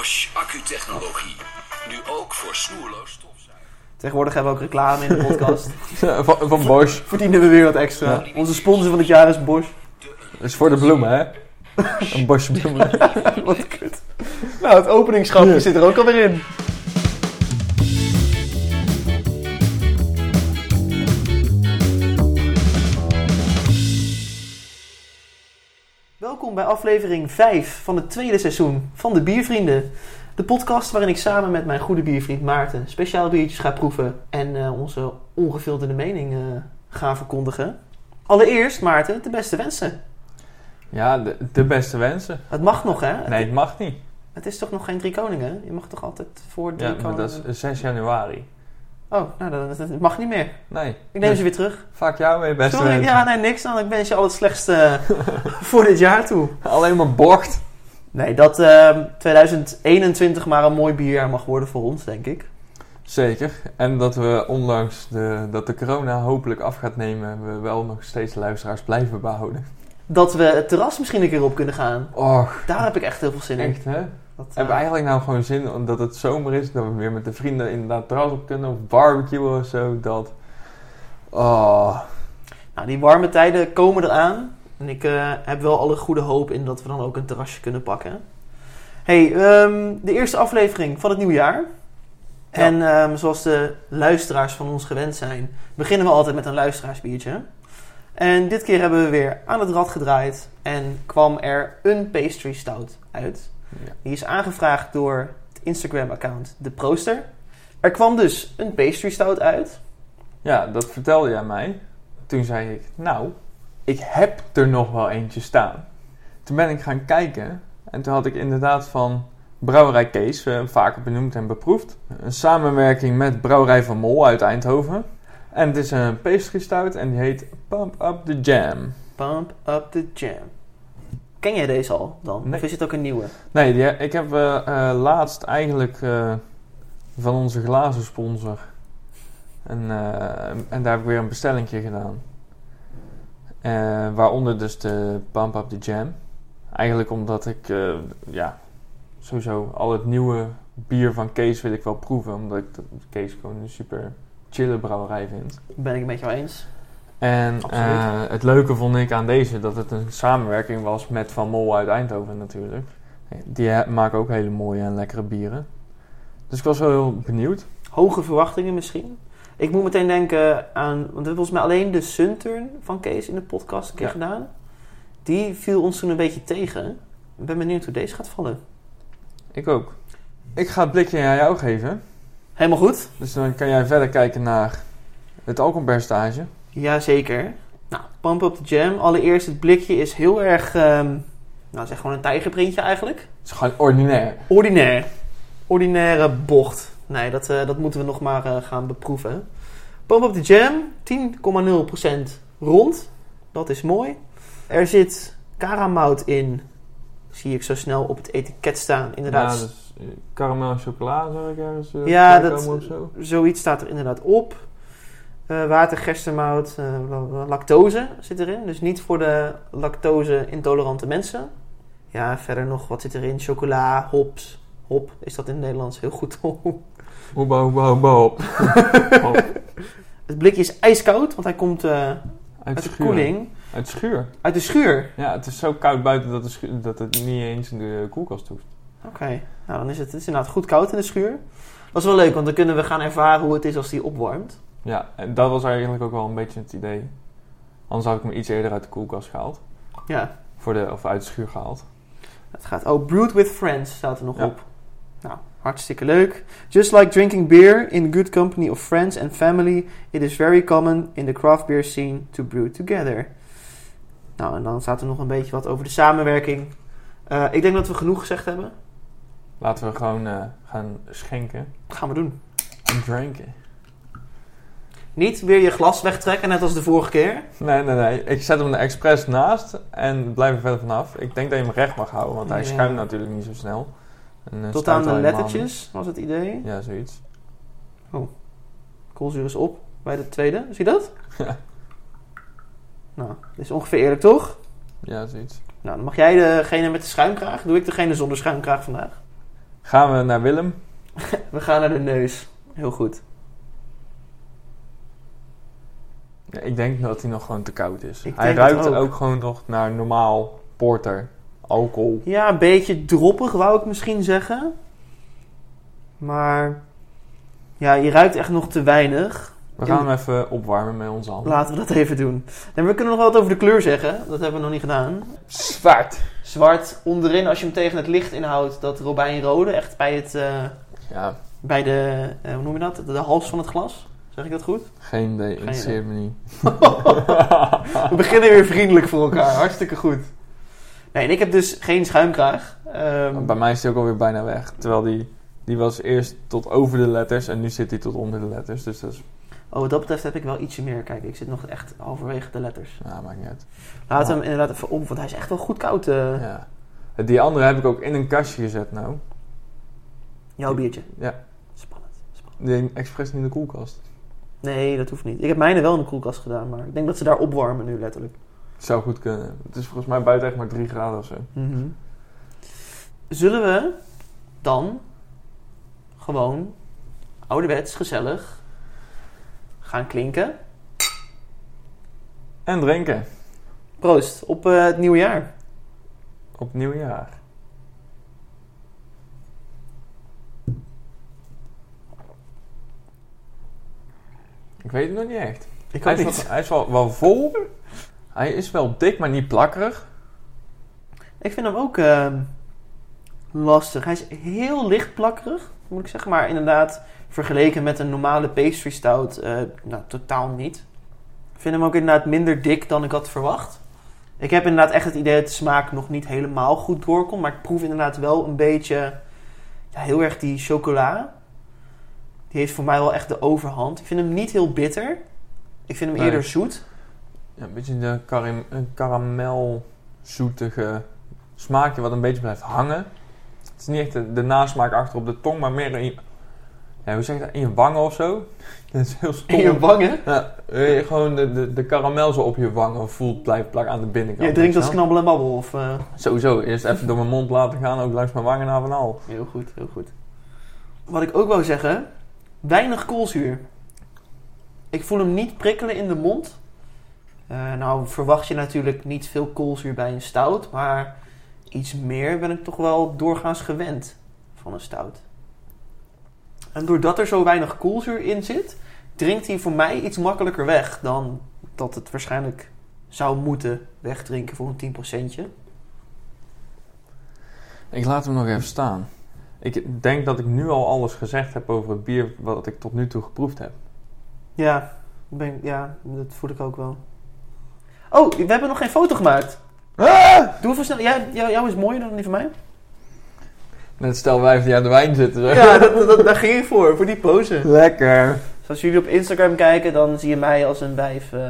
Bosch accutechnologie. Nu ook voor snoerloos stofzuigen. Tegenwoordig hebben we ook reclame in de podcast. van, van Bosch. Verdienen we weer wat extra. Onze sponsor van het jaar is Bosch. Dat is voor de bloemen, hè? Een bosje bloemen. wat kut. Nou, het openingsschapje Ja. zit er ook alweer in. Welkom bij aflevering 5 van het tweede seizoen van de Biervrienden. De podcast waarin ik samen met mijn goede biervriend Maarten speciaal biertjes ga proeven en eh, onze ongefilterde mening eh, ga verkondigen. Allereerst, Maarten, de beste wensen. Ja, de, de beste wensen. Het mag nog, hè? Nee, het mag niet. Het is toch nog geen drie koningen? Je mag toch altijd voor drie Ja, maar koningen... dat is 6 januari. Oh, nou, dat, dat mag niet meer. Nee. Ik neem ze weer terug. Vaak jou weer, beste Sorry, ja, nee, niks dan. Ik wens je al het slechtste voor dit jaar toe. Alleen maar bocht. Nee, dat ehm 2021 maar een mooi bierjaar mag worden voor ons, denk ik. Zeker. En dat we, ondanks de, dat de corona hopelijk af gaat nemen, we wel nog steeds luisteraars blijven behouden. Dat we het terras misschien een keer op kunnen gaan. Och, Daar heb ik echt heel veel zin in. echt hè? Dat, eh, Hebben we eigenlijk nou gewoon zin, omdat het zomer is, dat we weer met de vrienden inderdaad terras op kunnen of barbecuen of zo, dat... Oh, Nou, die warme tijden komen eraan. En ik eh, heb wel alle goede hoop in dat we dan ook een terrasje kunnen pakken. hey, ehm, de eerste aflevering van het nieuwe jaar. En ehm, zoals de luisteraars van ons gewend zijn, beginnen we altijd met een luisteraarsbiertje. En dit keer hebben we weer aan het rad gedraaid en kwam er een pastry stout uit. Ja. Die is aangevraagd door het Instagram-account De Prooster. Er kwam dus een pastry stout uit. Ja, dat vertelde jij mij. Toen zei ik, nou, ik heb er nog wel eentje staan. Toen ben ik gaan kijken en toen had ik inderdaad van Brouwerij Kees, eh, vaker benoemd en beproefd. Een samenwerking met Brouwerij van Mol uit Eindhoven. En het is een pastry stout en die heet Pump Up the Jam. Pump up the jam. Ken jij deze al dan? Nee. Of is het ook een nieuwe? Nee, die, ik heb eh, eh, laatst eigenlijk eh, van onze glazen sponsor. En, eh, en daar heb ik weer een bestellingje gedaan. Eh, waaronder dus de Pump Up the Jam. Eigenlijk omdat ik, eh, ja, sowieso al het nieuwe bier van Kees wil ik wel proeven. Omdat ik Kees gewoon een super chille brouwerij vind. Ben ik het met jou eens. En eh, het leuke vond ik aan deze dat het een samenwerking was met Van Mol uit Eindhoven natuurlijk. Die maken ook hele mooie en lekkere bieren. Dus ik was wel heel benieuwd. Hoge verwachtingen misschien. Ik moet meteen denken aan... Want we hebben volgens mij alleen de Sunturn van Kees in de podcast een keer Ja. gedaan. Die viel ons toen een beetje tegen. Ik ben benieuwd hoe deze gaat vallen. Ik ook. Ik ga het blikje aan jou geven. Helemaal goed. Dus dan kan jij verder kijken naar het alcoholpercentage. Jazeker. Nou, Pump Up the Jam. Allereerst, het blikje is heel erg... ehm, nou, zeg gewoon een tijgerprintje eigenlijk. Het is gewoon ordinair. Ordinair. Ordinaire bocht. Nee, dat, eh, dat moeten we nog maar eh, gaan beproeven. Pump Up the Jam, 10,0% rond. Dat is mooi. Er zit karamout in. Zie ik zo snel op het etiket staan. Inderdaad, Ja, dus eh, karamel en chocola zou ik ergens eh, Ja, dat- zo. zoiets staat er inderdaad op. Eh water, gerstemout, eh, lactose zit erin. Dus niet voor de lactose-intolerante mensen. Ja, verder nog, wat zit erin? Chocola, hops. Hop, is dat in het Nederlands heel goed? Hoeba, hoeba, hoeba, hop. Het blikje is ijskoud, want hij komt eh, Uit uit de schuur. koeling. Uit schuur. Uit de schuur. Ja, het is zo koud buiten dat, de dat het niet eens in de koelkast hoeft. Oké, nou dan is het, het is inderdaad goed koud in de schuur. Dat is wel leuk, want dan kunnen we gaan ervaren hoe het is als die opwarmt. Ja, en dat was eigenlijk ook wel een beetje het idee. Anders had ik hem iets eerder uit de koelkast gehaald. Ja, Voor de, of uit de schuur gehaald. het gaat. Oh, brewed with friends staat er nog Ja. op. Nou, hartstikke leuk. Just like drinking beer in the good company of friends and family, it is very common in the craft beer scene to brew together. Nou, en dan staat er nog een beetje wat over de samenwerking. Eh, ik denk dat we genoeg gezegd hebben. Laten we gewoon eh, gaan schenken Dat gaan we doen. en drinken. Niet weer je glas wegtrekken, net als de vorige keer. Nee, nee, nee. Ik zet hem er expres naast en blijf er verder vanaf. Ik denk dat je hem recht mag houden, want hij Ja. schuimt natuurlijk niet zo snel. En, eh, Tot aan de lettertjes was het idee. Ja, zoiets. Koolzuur is op bij de tweede. Zie je dat? Ja. Nou, dit is ongeveer eerlijk, toch? Ja, zoiets. Nou, dan mag jij degene met de schuimkraag. Doe ik degene zonder schuimkraag vandaag. Gaan we naar Willem? We gaan naar de neus. Heel goed. Ja, ik denk dat hij nog gewoon te koud is. Ik hij ruikt ook. ook. gewoon nog naar normaal porter, alcohol. Ja, een beetje droppig wou ik misschien zeggen. Maar ja, je ruikt echt nog te weinig. We gaan hem even opwarmen met onze handen. Laten we dat even doen. En we kunnen nog wat over de kleur zeggen. Dat hebben we nog niet gedaan. Zwart. Zwart onderin, als je hem tegen het licht inhoudt, dat robijnrode. Echt bij, het, eh, Ja, bij de, eh, hoe noem je dat? De, de hals van het glas. Zeg ik dat goed? geen idee. Interesseert me niet. We beginnen weer vriendelijk voor elkaar. Hartstikke goed. Nee, en ik heb dus geen schuimkraag. Ehm, Bij mij is hij ook alweer bijna weg. Terwijl die, die was eerst tot over de letters en nu zit hij tot onder de letters. Dus dat is, oh, wat dat betreft heb ik wel ietsje meer. Kijk, ik zit nog echt halverwege de letters. ja, maakt niet uit. Laat hem inderdaad even op, want hij is echt wel goed koud. eh Ja. Die andere heb ik ook in een kastje gezet nou. Jouw biertje. Ja. Spannend, spannend. Die expres niet in de koelkast. Nee, dat hoeft niet. Ik heb mijne wel in de koelkast gedaan, maar ik denk dat ze daar opwarmen nu letterlijk. Zou goed kunnen. Het is volgens mij buiten echt maar 3 graden of zo. Mhm. Zullen we dan gewoon ouderwets gezellig gaan klinken? En drinken. Proost op eh, het nieuwe jaar. Op nieuwjaar. Ik weet het nog niet echt. Ik Hij is, niet. wel, hij is wel, wel vol. Hij is wel dik, maar niet plakkerig. Ik vind hem ook ehm, lastig. Hij is heel licht plakkerig, moet ik zeggen. Maar inderdaad, vergeleken met een normale pastry stout, eh, nou, totaal niet. Ik vind hem ook inderdaad minder dik dan ik had verwacht. Ik heb inderdaad echt het idee dat de smaak nog niet helemaal goed doorkomt. Maar ik proef inderdaad wel een beetje, ja, heel erg die chocola. Die heeft voor mij wel echt de overhand. Ik vind hem niet heel bitter. Ik vind hem Nee. eerder zoet. Ja, een beetje de karim, een karamelzoetige smaakje wat een beetje blijft hangen. Het is niet echt de, de nasmaak achter op de tong, maar meer in je, ja, hoe zeg je dat, in je wangen of zo. Dat is heel stom. In je wangen. Ja, eh, gewoon de, de, de karamel zo op je wangen voelt blijft plakken aan de binnenkant. Je drinkt als knabbel en babbel. Of, eh, Sowieso, eerst even door mijn mond laten gaan, ook langs mijn wangen naar van al. Heel goed, heel goed. Wat ik ook wou zeggen, weinig koolzuur. Ik voel hem niet prikkelen in de mond. Eh, nou verwacht je natuurlijk niet veel koolzuur bij een stout, maar iets meer ben ik toch wel doorgaans gewend van een stout. En doordat er zo weinig koolzuur in zit, drinkt hij voor mij iets makkelijker weg dan dat het waarschijnlijk zou moeten wegdrinken voor een 10%. Ik laat hem nog even staan. Ik denk dat ik nu al alles gezegd heb over het bier wat ik tot nu toe geproefd heb. Ja, ik ben, ja, dat voel ik ook wel. Oh, we hebben nog geen foto gemaakt. Doe even snel. Jij, jou, jou is mooier dan die van mij. Net stel wijf die aan de wijn zitten. hè? Ja, dat, dat- daar ging ik voor. Voor die pose. Lekker. Dus als jullie op Instagram kijken, dan zie je mij als een wijf eh,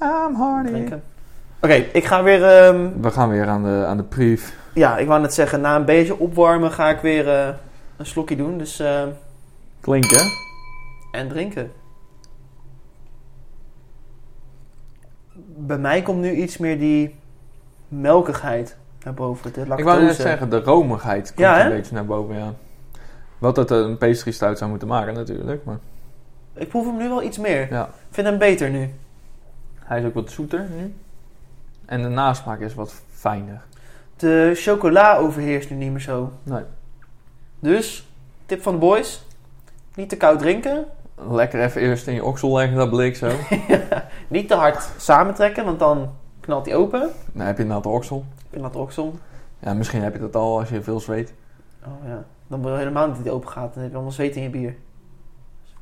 I'm horny. drinken. Oké, ik ga weer... ehm, We gaan weer aan de, aan de brief. ja, ik wou net zeggen, na een beetje opwarmen ga ik weer eh, een slokje doen. Dus, eh, Klinken. en drinken. Bij mij komt nu iets meer die melkigheid naar boven. De lactose. Ik wou net zeggen, de romigheid komt Ja, een beetje naar boven, ja. Wat het een pastry stout zou moeten maken natuurlijk, maar Ik proef hem nu wel iets meer. ja. Ik vind hem beter nu. Hij is ook wat zoeter nu. En de nasmaak is wat fijner. De chocola overheerst nu niet meer zo. Nee. Dus, tip van de boys. Niet te koud drinken. Lekker even eerst in je oksel leggen, dat blik zo. Niet te hard samentrekken, want dan knalt hij open. Dan heb je inderdaad de oksel. In dat oksel. Ja, misschien heb je dat al als je veel zweet. Oh ja. Dan wil je helemaal niet dat hij open gaat. Dan heb je allemaal zweet in je bier.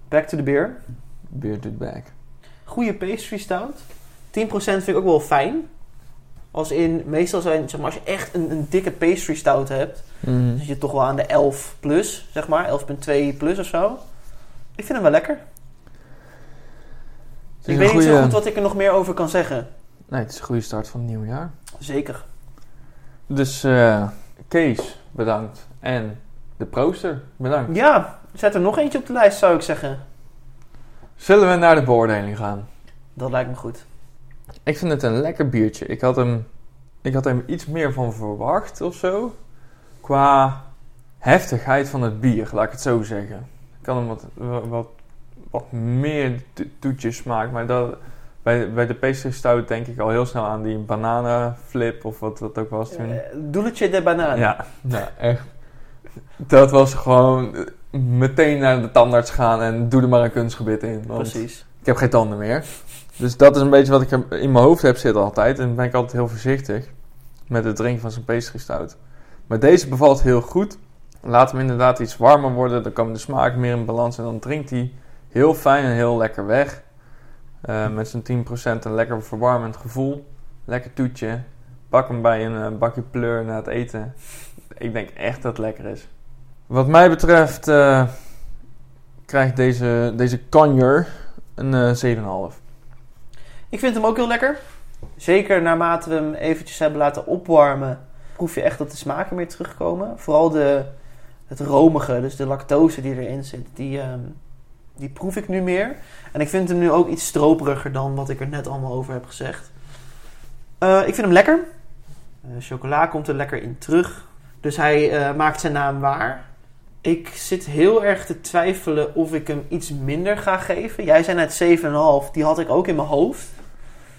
Back to the beer. Beer to back. Goede pastry stout. 10% vind ik ook wel fijn. Als in, meestal zijn, zeg maar, als je echt een, een dikke pastry stout hebt, dan zit je toch wel aan de 11 plus, zeg maar. 11,2 plus of zo. Ik vind hem wel lekker. Ik weet niet zo goed wat ik er nog meer over kan zeggen. Nee, het is een goede start van het nieuwe jaar. Zeker. Dus eh, Kees, bedankt. En de prooster, bedankt. Ja, zet er nog eentje op de lijst, zou ik zeggen. Zullen we naar de beoordeling gaan? Dat lijkt me goed. Ik vind het een lekker biertje. Ik had hem, ik had hem iets meer van verwacht of zo. Qua heftigheid van het bier, laat ik het zo zeggen. Ik kan hem wat, wat, wat, meer to- toetjes smaak, maar dat, bij, bij de pastry stout denk ik al heel snel aan die bananenflip of wat dat ook was toen. Eh, Dulce de banaan. Ja, ja, echt. Dat was gewoon eh, meteen naar de tandarts gaan en doe er maar een kunstgebit in. Want Precies. ik heb geen tanden meer. Dus dat is een beetje wat ik in mijn hoofd heb zitten altijd. En ben ik altijd heel voorzichtig met het drinken van zo'n pastry stout. Maar deze bevalt heel goed. Laat hem inderdaad iets warmer worden. Dan komt de smaak meer in balans. En dan drinkt hij heel fijn en heel lekker weg. Eh, met zijn 10% een lekker verwarmend gevoel. Lekker toetje. Pak hem bij een eh, bakje pleur na het eten. Ik denk echt dat het lekker is. Wat mij betreft eh, krijgt deze, deze conjure een eh 7,5. Ik vind hem ook heel lekker. Zeker naarmate we hem eventjes hebben laten opwarmen, proef je echt dat de smaken meer terugkomen. Vooral de, het romige, dus de lactose die erin zit, die, ehm, die proef ik nu meer. En ik vind hem nu ook iets stroperiger dan wat ik er net allemaal over heb gezegd. Eh, ik vind hem lekker. Eh, chocola komt er lekker in terug. Dus hij eh, maakt zijn naam waar. Ik zit heel erg te twijfelen of ik hem iets minder ga geven. Jij zei net 7,5. Die had ik ook in mijn hoofd.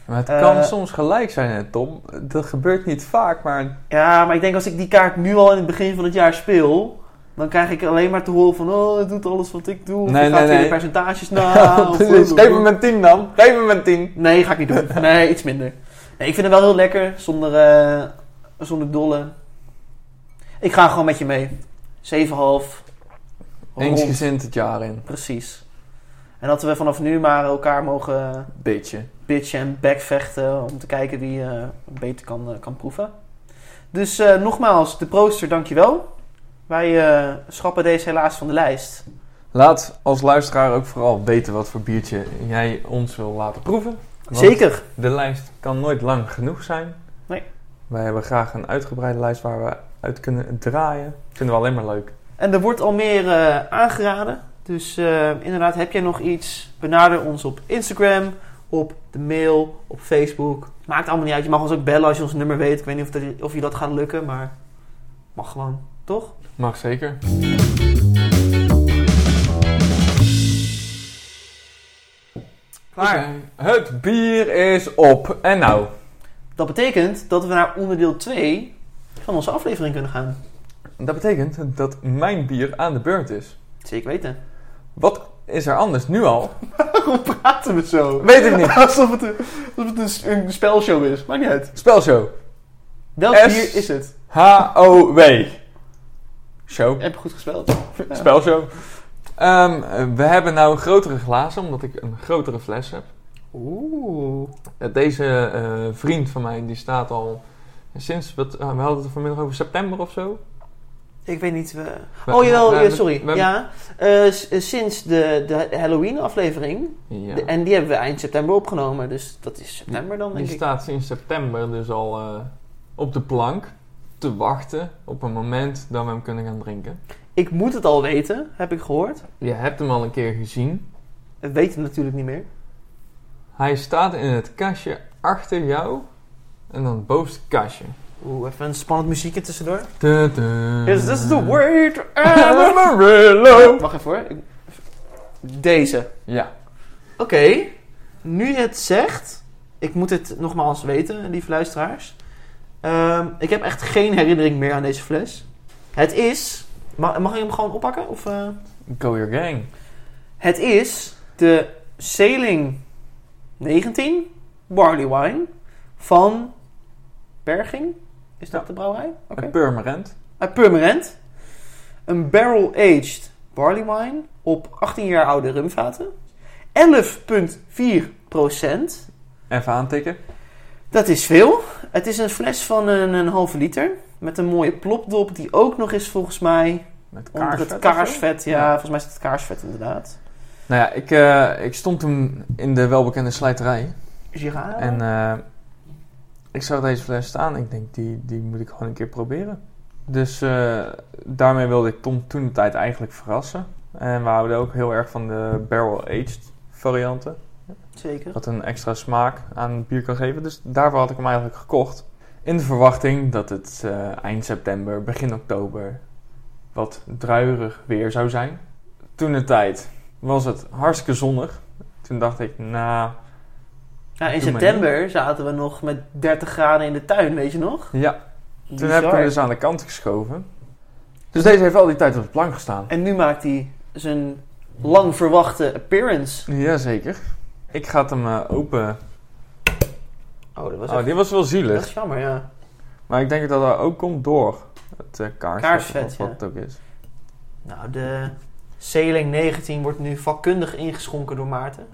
Maar het Eh, kan soms gelijk zijn, hè, Tom. Dat gebeurt niet vaak, maar Ja, maar ik denk als ik die kaart nu al in het begin van het jaar speel... dan krijg ik alleen maar te horen van... oh, hij doet alles wat ik doe. Nee, hij gaat nee, de nee. percentages na. Precies. Geef hem een 10 dan. Geef hem een 10. Nee, ga ik niet doen. Nee, iets minder. Nee, ik vind hem wel heel lekker, zonder, eh, zonder dolle. Ik ga gewoon met je mee. 7,5. Rond. Eensgezind het jaar in. Precies. En dat we vanaf nu maar elkaar mogen Beetje. bitchen en backvechten om te kijken wie eh, beter kan, eh, kan proeven. Dus eh, nogmaals, de prooster, dankjewel. Wij schrappen deze helaas van de lijst. Laat als luisteraar ook vooral weten wat voor biertje jij ons wil laten proeven. Zeker. De lijst kan nooit lang genoeg zijn. Nee. Wij hebben graag een uitgebreide lijst waar we uit kunnen draaien. Vinden we alleen maar leuk. En er wordt al meer aangeraden. Dus eh, inderdaad, heb jij nog iets? Benader ons op Instagram, op de mail, op Facebook. Maakt allemaal niet uit. Je mag ons ook bellen als je ons nummer weet. Ik weet niet of, dat- of je dat gaat lukken, maar mag gewoon, toch? Mag zeker. Klaar. Het bier is op. En nou? Dat betekent dat we naar onderdeel 2 van onze aflevering kunnen gaan. Dat betekent dat mijn bier aan de beurt is. Zeker weten. Wat is er anders nu al? Waarom praten we zo? Weet ik niet. Alsof het, een, alsof het een, een spelshow is. Maakt niet uit. Spelshow. Welk S- bier is het? H-O-W. Show. Heb je goed gespeeld? Ja. Spelshow. Ehm, eh, we hebben nou grotere glazen, omdat ik een grotere fles heb. Oeh. Eh, Deze eh, vriend van mij, die staat al sinds, wat, eh, we hadden het vanmiddag over september of zo. Ik weet niet. Oh jawel, we- ja, sorry. ja, eh, eh, sinds de, de Halloween aflevering. Ja. En die hebben we eind september opgenomen. Dus dat is september dan, Die denk ik. staat sinds september dus al eh, op de plank te wachten op een moment dat we hem kunnen gaan drinken. Ik moet het al weten, heb ik gehoord. Je hebt hem al een keer gezien. We weten het natuurlijk niet meer. Hij staat in het kastje achter jou en dan het bovenste kastje. Oeh, even een spannend muziekje tussendoor. Is this the way to Amarillo? Wacht even hoor. Deze. Ja. Oké, nu je het zegt, ik moet het nogmaals weten, lieve luisteraars. Ehm, ik heb echt geen herinnering meer aan deze fles. Het is, mag, mag ik hem gewoon oppakken? Of, eh? Go your gang. Het is de Sailing 19 Barley Wine van Berging. Is dat de brouwerij? Oké. Een Purmerend. Uit Purmerend. Een barrel-aged barley wine op 18 jaar oude rumvaten. 11,4 procent. Even aantikken. Dat is veel. Het is een fles van een, een halve liter. Met een mooie plopdop die ook nog eens volgens mij Met onder kaarsvet het kaarsvet. Ja, Ja. volgens mij is het kaarsvet inderdaad. Nou ja, ik, eh, ik stond toen in de welbekende slijterij. Girard. En eh, ik zag deze fles staan. Ik denk, die, die moet ik gewoon een keer proberen. Dus eh, daarmee wilde ik Tom toen de tijd eigenlijk verrassen. En we houden ook heel erg van de barrel-aged varianten. Zeker. Wat een extra smaak aan het bier kan geven. Dus daarvoor had ik hem eigenlijk gekocht. In de verwachting dat het eh, eind september, begin oktober wat druilerig weer zou zijn. Toen de tijd was het hartstikke zonnig. Toen dacht ik, nou, Ja, in Doe maar september zaten we nog met 30 graden in de tuin, weet je nog? ja. Toen Bizar. heb ik hem dus aan de kant geschoven. Dus deze heeft al die tijd op de plank gestaan. En nu maakt hij zijn lang verwachte appearance. Jazeker. Ik ga het hem eh, open. Oh, dat was, Oh, echt- die was wel dat zielig. is jammer, ja. Maar ik denk dat dat ook komt door het eh kaarsvet. Kaarsvet, of wat ja. het ook is. Nou, de Sailing 19 wordt nu vakkundig ingeschonken door Maarten.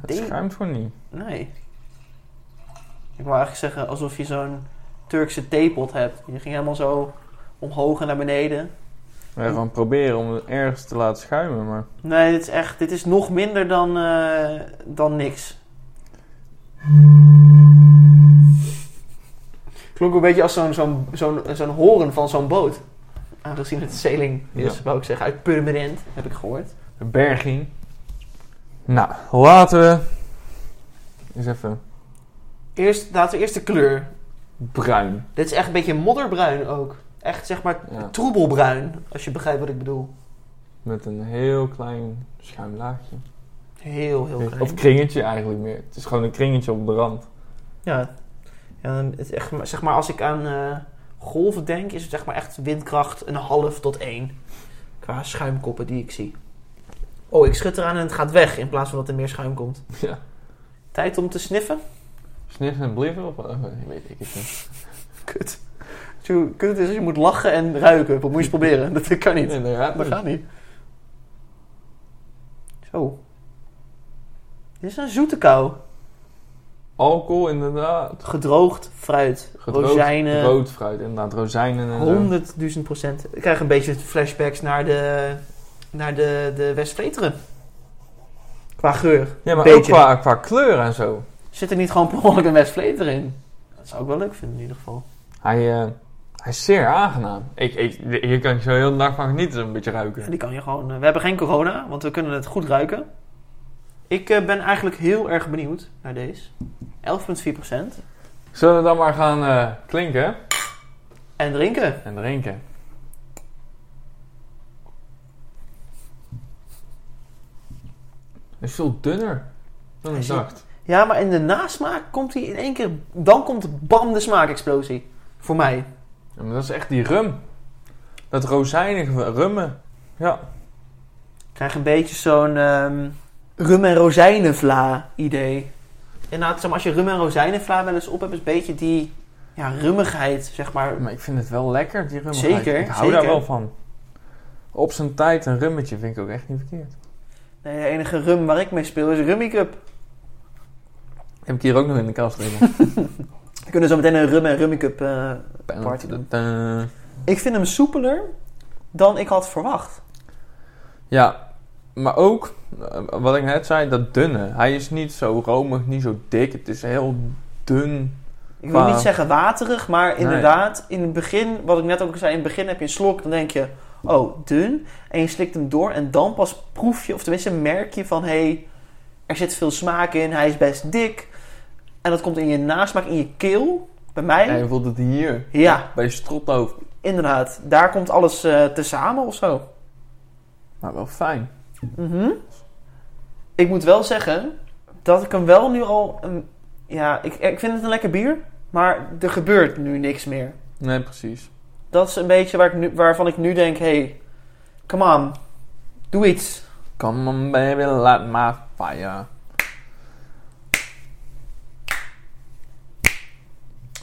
Het schuimt gewoon niet. Nee. Ik wou eigenlijk zeggen alsof je zo'n Turkse theepot hebt. Je ging helemaal zo omhoog en naar beneden. We gaan gewoon proberen om het ergens te laten schuimen, maar... Nee, dit is echt, dit is nog minder dan, eh, dan niks. Klonk een beetje als zo'n zo'n zo'n zo'n horen van zo'n boot. Aangezien het sailing is, Ja. wou ik zeggen, uit Purmerend, heb ik gehoord. Berging. Nou, laten we... Eens even... Eerst, laten we eerst de kleur. Bruin. Dit is echt een beetje modderbruin ook. Echt zeg maar Ja. troebelbruin, als je begrijpt wat ik bedoel. Met een heel klein schuimlaagje. Heel, heel klein. Of kringetje eigenlijk meer. Het is gewoon een kringetje op de rand. Ja, ja het is echt, zeg maar als ik aan eh, golven denk, is het zeg maar echt windkracht een half tot één. Qua schuimkoppen die ik zie. Oh, ik schud eraan en het gaat weg in plaats van dat er meer schuim komt. Ja. Tijd om te sniffen? Sniffen en bliffen of wat? weet ik het niet. Kut. Kut is, je moet lachen en ruiken. Moet je eens proberen? Dat kan niet. Nee, dat gaat Dat niet. gaat niet. Zo. Dit is een zoete kou. Alcohol inderdaad. Gedroogd fruit. Gedroogd rozijnen. Rood fruit, inderdaad. Rozijnen en zo. Honderdduizend procent. Ik krijg een beetje flashbacks naar de, naar de, de West-Vleteren. Qua geur. Ja, maar Beetje. ook qua, qua kleur en zo. Zit er niet gewoon per ongeluk een West-Vleteren in? Dat zou ik wel leuk vinden in ieder geval. Hij, eh, hij is zeer aangenaam. Ik, ik, hier kan ik zo heel de dag van genieten, een beetje Ja, ruiken. die kan je gewoon... eh, we hebben geen corona, want we kunnen het goed ruiken. Ik eh, ben eigenlijk heel erg benieuwd naar deze. 11,4 procent. Zullen we dan maar gaan eh, klinken En drinken. en drinken? Is veel dunner dan ik dacht. Ja, maar in de nasmaak komt hij in één keer... Dan komt bam de smaakexplosie. Voor mij. Ja, maar dat is echt die rum. Dat rozijnige rummen. Ja. Ik krijg een beetje zo'n ehm, rum en rozijnenvla idee. Inderdaad, maar, als je rum en rozijnenvla wel eens op hebt, is een beetje die ja, rummigheid, zeg maar. Maar ik vind het wel lekker, die rum. Zeker, Ik hou daar wel van. Op zijn tijd een rummetje vind ik ook echt niet verkeerd. Nee, de enige rum waar ik mee speel is Rummy Cup. Heb ik hier ook nog in de kast liggen. We kunnen zo meteen een rum en Rummy Cup eh, party doen. Ik vind hem soepeler dan ik had verwacht. Ja, maar ook, eh, wat ik net zei, dat dunne. Hij is niet zo romig, niet zo dik. Het is heel dun. Ik wil Qua- niet zeggen waterig, maar Nee. inderdaad, in het begin, wat ik net ook zei, in het begin heb je een slok, dan denk je, oh, dun. En je slikt hem door en dan pas proef je, of tenminste merk je van, hé, hey, er zit veel smaak in, hij is best dik. En dat komt in je nasmaak, in je keel, bij mij. En je voelt het hier, Ja, bij je strothoofd. inderdaad. Daar komt alles eh tezamen of zo. Maar wel fijn. Mhm. Ik moet wel zeggen dat ik hem wel nu al. een- ja, ik, ik vind het een lekker bier. Maar er gebeurt nu niks meer. Nee, precies. Dat is een beetje waar ik nu, waarvan ik nu denk: hey, come on, doe iets. Come on baby, let my fire.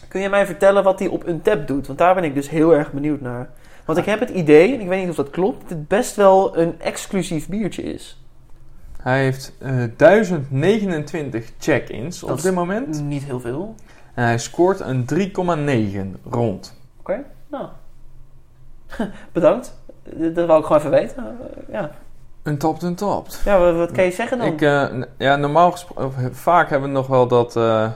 Kun je mij vertellen wat hij op een tap doet? Want daar ben ik dus heel erg benieuwd naar. Want ik heb het idee, en ik weet niet of dat klopt, dat het best wel een exclusief biertje is. Hij heeft eh 1029 check-ins op dit moment. Niet heel veel. En hij scoort een 3,9 rond. Oké, nou. Bedankt. Dat wou ik gewoon even weten. Eh, Ja, Een top ten top. ja wat, wat kan je zeggen dan? Ik, eh, ja, normaal gesproken, vaak hebben we nog wel dat, eh,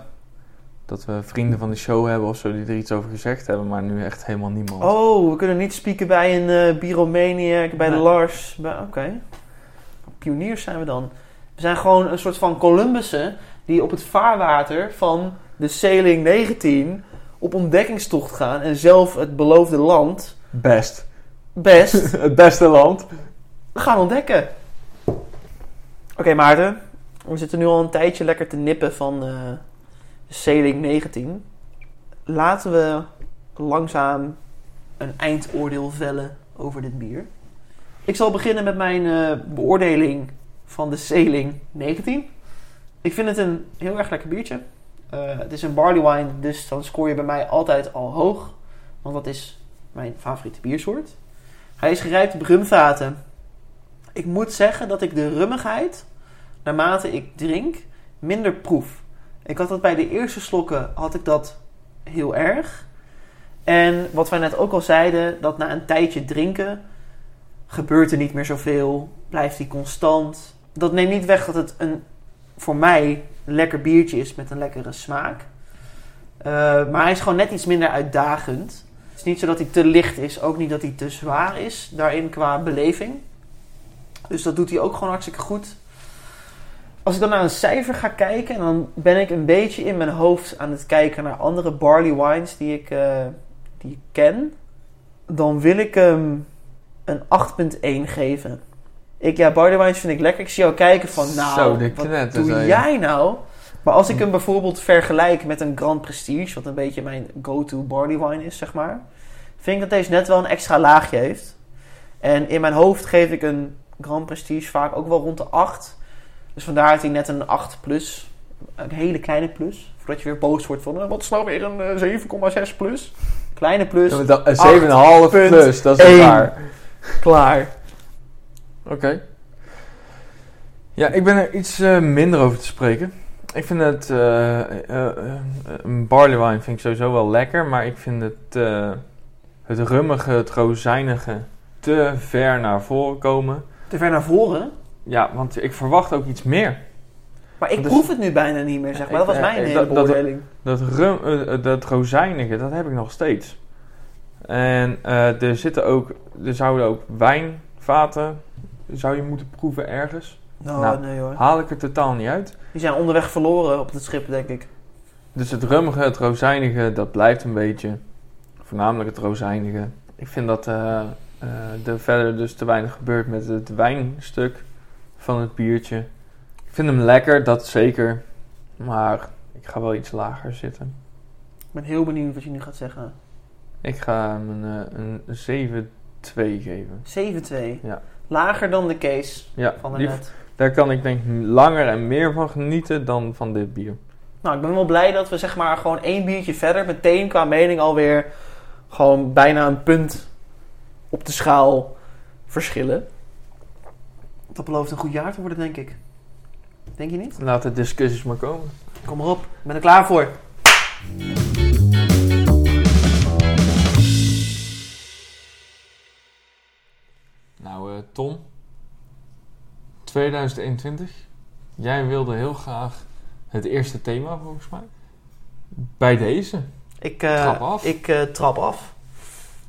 dat we vrienden van de show hebben of zo die er iets over gezegd hebben, maar nu echt helemaal niemand. Oh, we kunnen niet spieken bij een uh, Biromaniac, bij de. Lars. Oké. Pioniers zijn we dan. We zijn gewoon een soort van Columbussen die op het vaarwater van de Sailing 19 op ontdekkingstocht gaan en zelf het beloofde land Best. best het beste land. gaan ontdekken. Oké Maarten, we zitten nu al een tijdje lekker te nippen van eh Sailing 19. Laten we langzaam een eindoordeel vellen over dit bier. Ik zal beginnen met mijn eh, beoordeling van de Sailing 19. Ik vind het een heel erg lekker biertje. Eh, het is een barley wine, dus dan scoor je bij mij altijd al hoog. Want dat is mijn favoriete biersoort. Hij is gerijpt op rumvaten. Ik moet zeggen dat ik de rummigheid, naarmate ik drink, minder proef. Ik had dat bij de eerste slokken, had ik dat heel erg. En wat wij net ook al zeiden, dat na een tijdje drinken gebeurt er niet meer zoveel, blijft hij constant. Dat neemt niet weg dat het een, voor mij een lekker biertje is met een lekkere smaak. Eh, maar hij is gewoon net iets minder uitdagend. Het is niet zo dat hij te licht is, ook niet dat hij te zwaar is daarin qua beleving. Dus dat doet hij ook gewoon hartstikke goed. Als ik dan naar een cijfer ga kijken, dan ben ik een beetje in mijn hoofd aan het kijken naar andere barley wines die ik, eh, die ik ken. Dan wil ik hem een 8.1 geven. Ik, ja, barley wines vind ik lekker. Ik zie jou kijken van, nou, Zo, wat doe jij nou? Maar als ik hem bijvoorbeeld vergelijk met een Grand Prestige, wat een beetje mijn go-to barley wine is, zeg maar, vind ik dat deze net wel een extra laagje heeft. En in mijn hoofd geef ik een Grand Prestige vaak ook wel rond de 8. Dus vandaar dat hij net een 8 plus, een hele kleine plus, voordat je weer boos wordt van, eh, wat is nou weer een eh, 7,6 plus? Kleine plus, Een 7,5 punt plus, dat is één. waar. klaar. Oké. Ja, ik ben er iets eh, minder over te spreken. Ik vind het... eh, een barley wine vind ik sowieso wel lekker, maar ik vind het... het rummige, het rozijnige te ver naar voren komen. Te ver naar voren. Ja, want ik verwacht ook iets meer. Maar ik Dus- proef het nu bijna niet meer, zeg maar. Dat was mijn hele dat- dat- beoordeling. Dat, rum, dat rozijnige, dat heb ik nog steeds. En er zitten ook... Er zouden ook wijnvaten... Zou je moeten proeven ergens. Oh, Nou, nee hoor. Haal ik er totaal niet uit. Die zijn onderweg verloren op het schip, denk ik. Dus het rummige, het rozijnige, dat blijft een beetje. Voornamelijk het rozijnige. Ik vind dat eh, er verder dus te weinig gebeurt met het wijnstuk van het biertje. Ik vind hem lekker, dat zeker. Maar ik ga wel iets lager zitten. Ik ben heel benieuwd wat je nu gaat zeggen. Ik ga hem een, eh, een 7-2 geven. 7-2. Ja. Lager dan de case Ja, van de net. Daar kan ik denk ik langer en meer van genieten dan van dit bier. Nou, ik ben wel blij dat we zeg maar gewoon één biertje verder meteen qua mening alweer gewoon bijna een punt op de schaal verschillen. Dat belooft een goed jaar te worden, denk ik. Denk je niet? Laat de discussies maar komen. Kom maar op, ik ben er klaar voor. Nou, eh, Tom. 2021. Jij wilde heel graag het eerste thema, volgens mij. Bij deze. Ik eh, Trap af. Ik eh, trap af.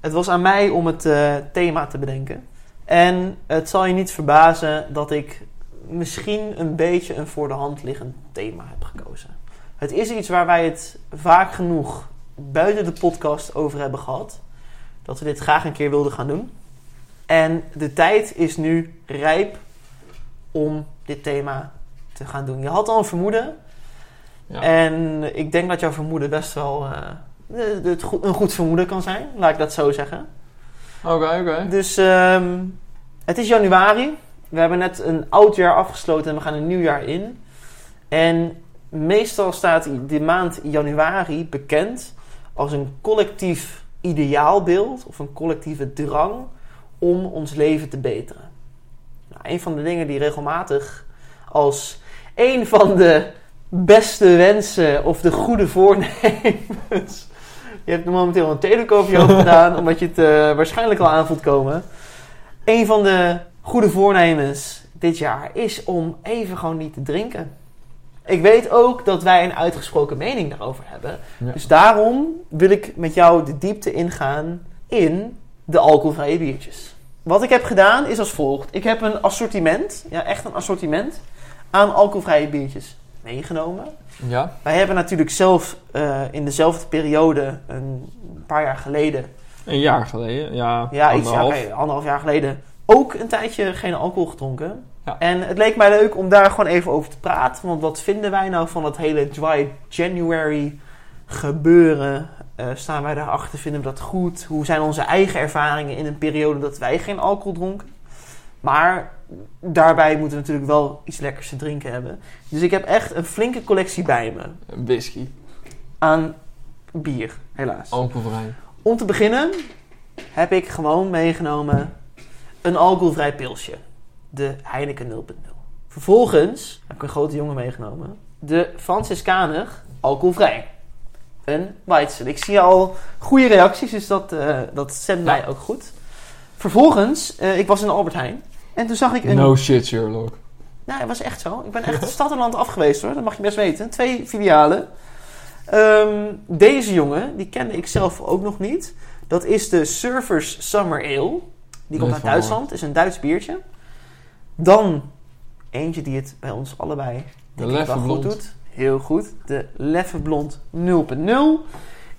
Het was aan mij om het eh, thema te bedenken. En het zal je niet verbazen dat ik misschien een beetje een voor de hand liggend thema heb gekozen. Het is iets waar wij het vaak genoeg buiten de podcast over hebben gehad. Dat we dit graag een keer wilden gaan doen. En de tijd is nu rijp om dit thema te gaan doen. Je had al een vermoeden. Ja. En ik denk dat jouw vermoeden best wel eh, een goed vermoeden kan zijn. Laat ik dat zo zeggen. Oké, oké. Dus ehm, het is januari. We hebben net een oud jaar afgesloten en we gaan een nieuw jaar in. En meestal staat de maand januari bekend als een collectief ideaalbeeld of een collectieve drang om ons leven te beteren. Een van de dingen die regelmatig als een van de beste wensen of de goede voornemens. Je hebt momenteel een telekoopje over gedaan, omdat je het eh, waarschijnlijk al aan voelt komen. Een van de goede voornemens dit jaar is om even gewoon niet te drinken. Ik weet ook dat wij een uitgesproken mening daarover hebben. Ja. Dus daarom wil ik met jou de diepte ingaan in de alcoholvrije biertjes. Wat ik heb gedaan is als volgt. Ik heb een assortiment, ja echt een assortiment, aan alcoholvrije biertjes meegenomen. Ja? Wij hebben natuurlijk zelf eh, in dezelfde periode, een paar jaar geleden, Een jaar geleden. Ja, ja, iets, ja, anderhalf. oké, anderhalf jaar geleden, ook een tijdje geen alcohol gedronken. Ja. En het leek mij leuk om daar gewoon even over te praten. Want wat vinden wij nou van dat hele Dry January gebeuren? Eh, staan wij daarachter? Vinden we dat goed? Hoe zijn onze eigen ervaringen in een periode dat wij geen alcohol dronken? Maar daarbij moeten we natuurlijk wel iets lekkers te drinken hebben. Dus ik heb echt een flinke collectie bij me Een whisky. aan bier, helaas. Alcoholvrij. Om te beginnen heb ik gewoon meegenomen een alcoholvrij pilsje. De Heineken 0.0. Vervolgens heb ik een grote jongen meegenomen. De Franciscaner alcoholvrij. Een Weizen. Ik zie al goede reacties, dus dat, eh dat stemt mij ook goed. Vervolgens, eh, ik was in Albert Heijn. En toen zag ik een... No shit, Sherlock. Nou, het was echt zo. Ik ben echt stad en land af geweest hoor. Dat mag je best weten. Twee filialen. Ehm, deze jongen, die kende ik zelf ook nog niet. Dat is de Surfers Summer Ale. Die komt uit Duitsland. is een Duits biertje. Dan eentje die het bij ons allebei denk ik Leffe wel goed doet. Heel goed. De Leffe Blond 0.0.